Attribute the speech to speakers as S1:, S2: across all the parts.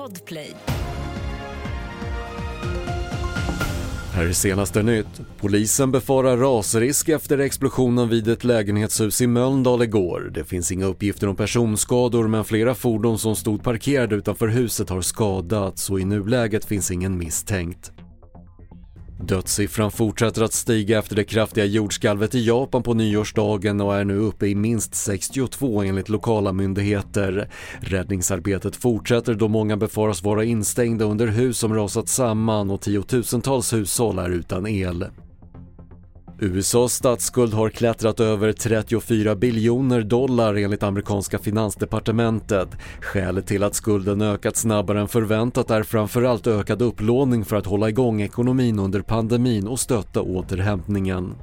S1: Podplay.
S2: Här är senaste nytt. Polisen befarar rasrisk efter explosionen vid ett lägenhetshus i Mölndal igår. Det finns inga uppgifter om personskador men flera fordon som stod parkerade utanför huset har skadats och i nuläget finns ingen misstänkt. Dödssiffran fortsätter att stiga efter det kraftiga jordskalvet i Japan på nyårsdagen och är nu uppe i minst 62 enligt lokala myndigheter. Räddningsarbetet fortsätter då många befaras vara instängda under hus som rasat samman och tiotusentals hushåll är utan el. USAs statsskuld har klättrat över 34 biljoner dollar enligt amerikanska finansdepartementet. Skälet till att skulden ökat snabbare än förväntat är framförallt ökad upplåning för att hålla igång ekonomin under pandemin och stötta återhämtningen.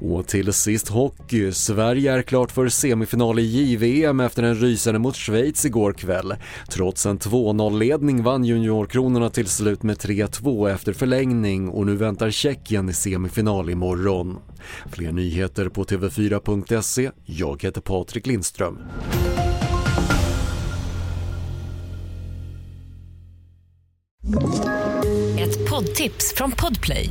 S2: Och till sist hockey. Sverige är klart för semifinal i JVM efter en rysare mot Schweiz igår kväll. Trots en 2-0-ledning vann juniorkronorna till slut med 3-2 efter förlängning och nu väntar Tjeckien i semifinal imorgon. Fler nyheter på TV4.se. Jag heter Patrik Lindström.
S1: Ett poddtips från Podplay.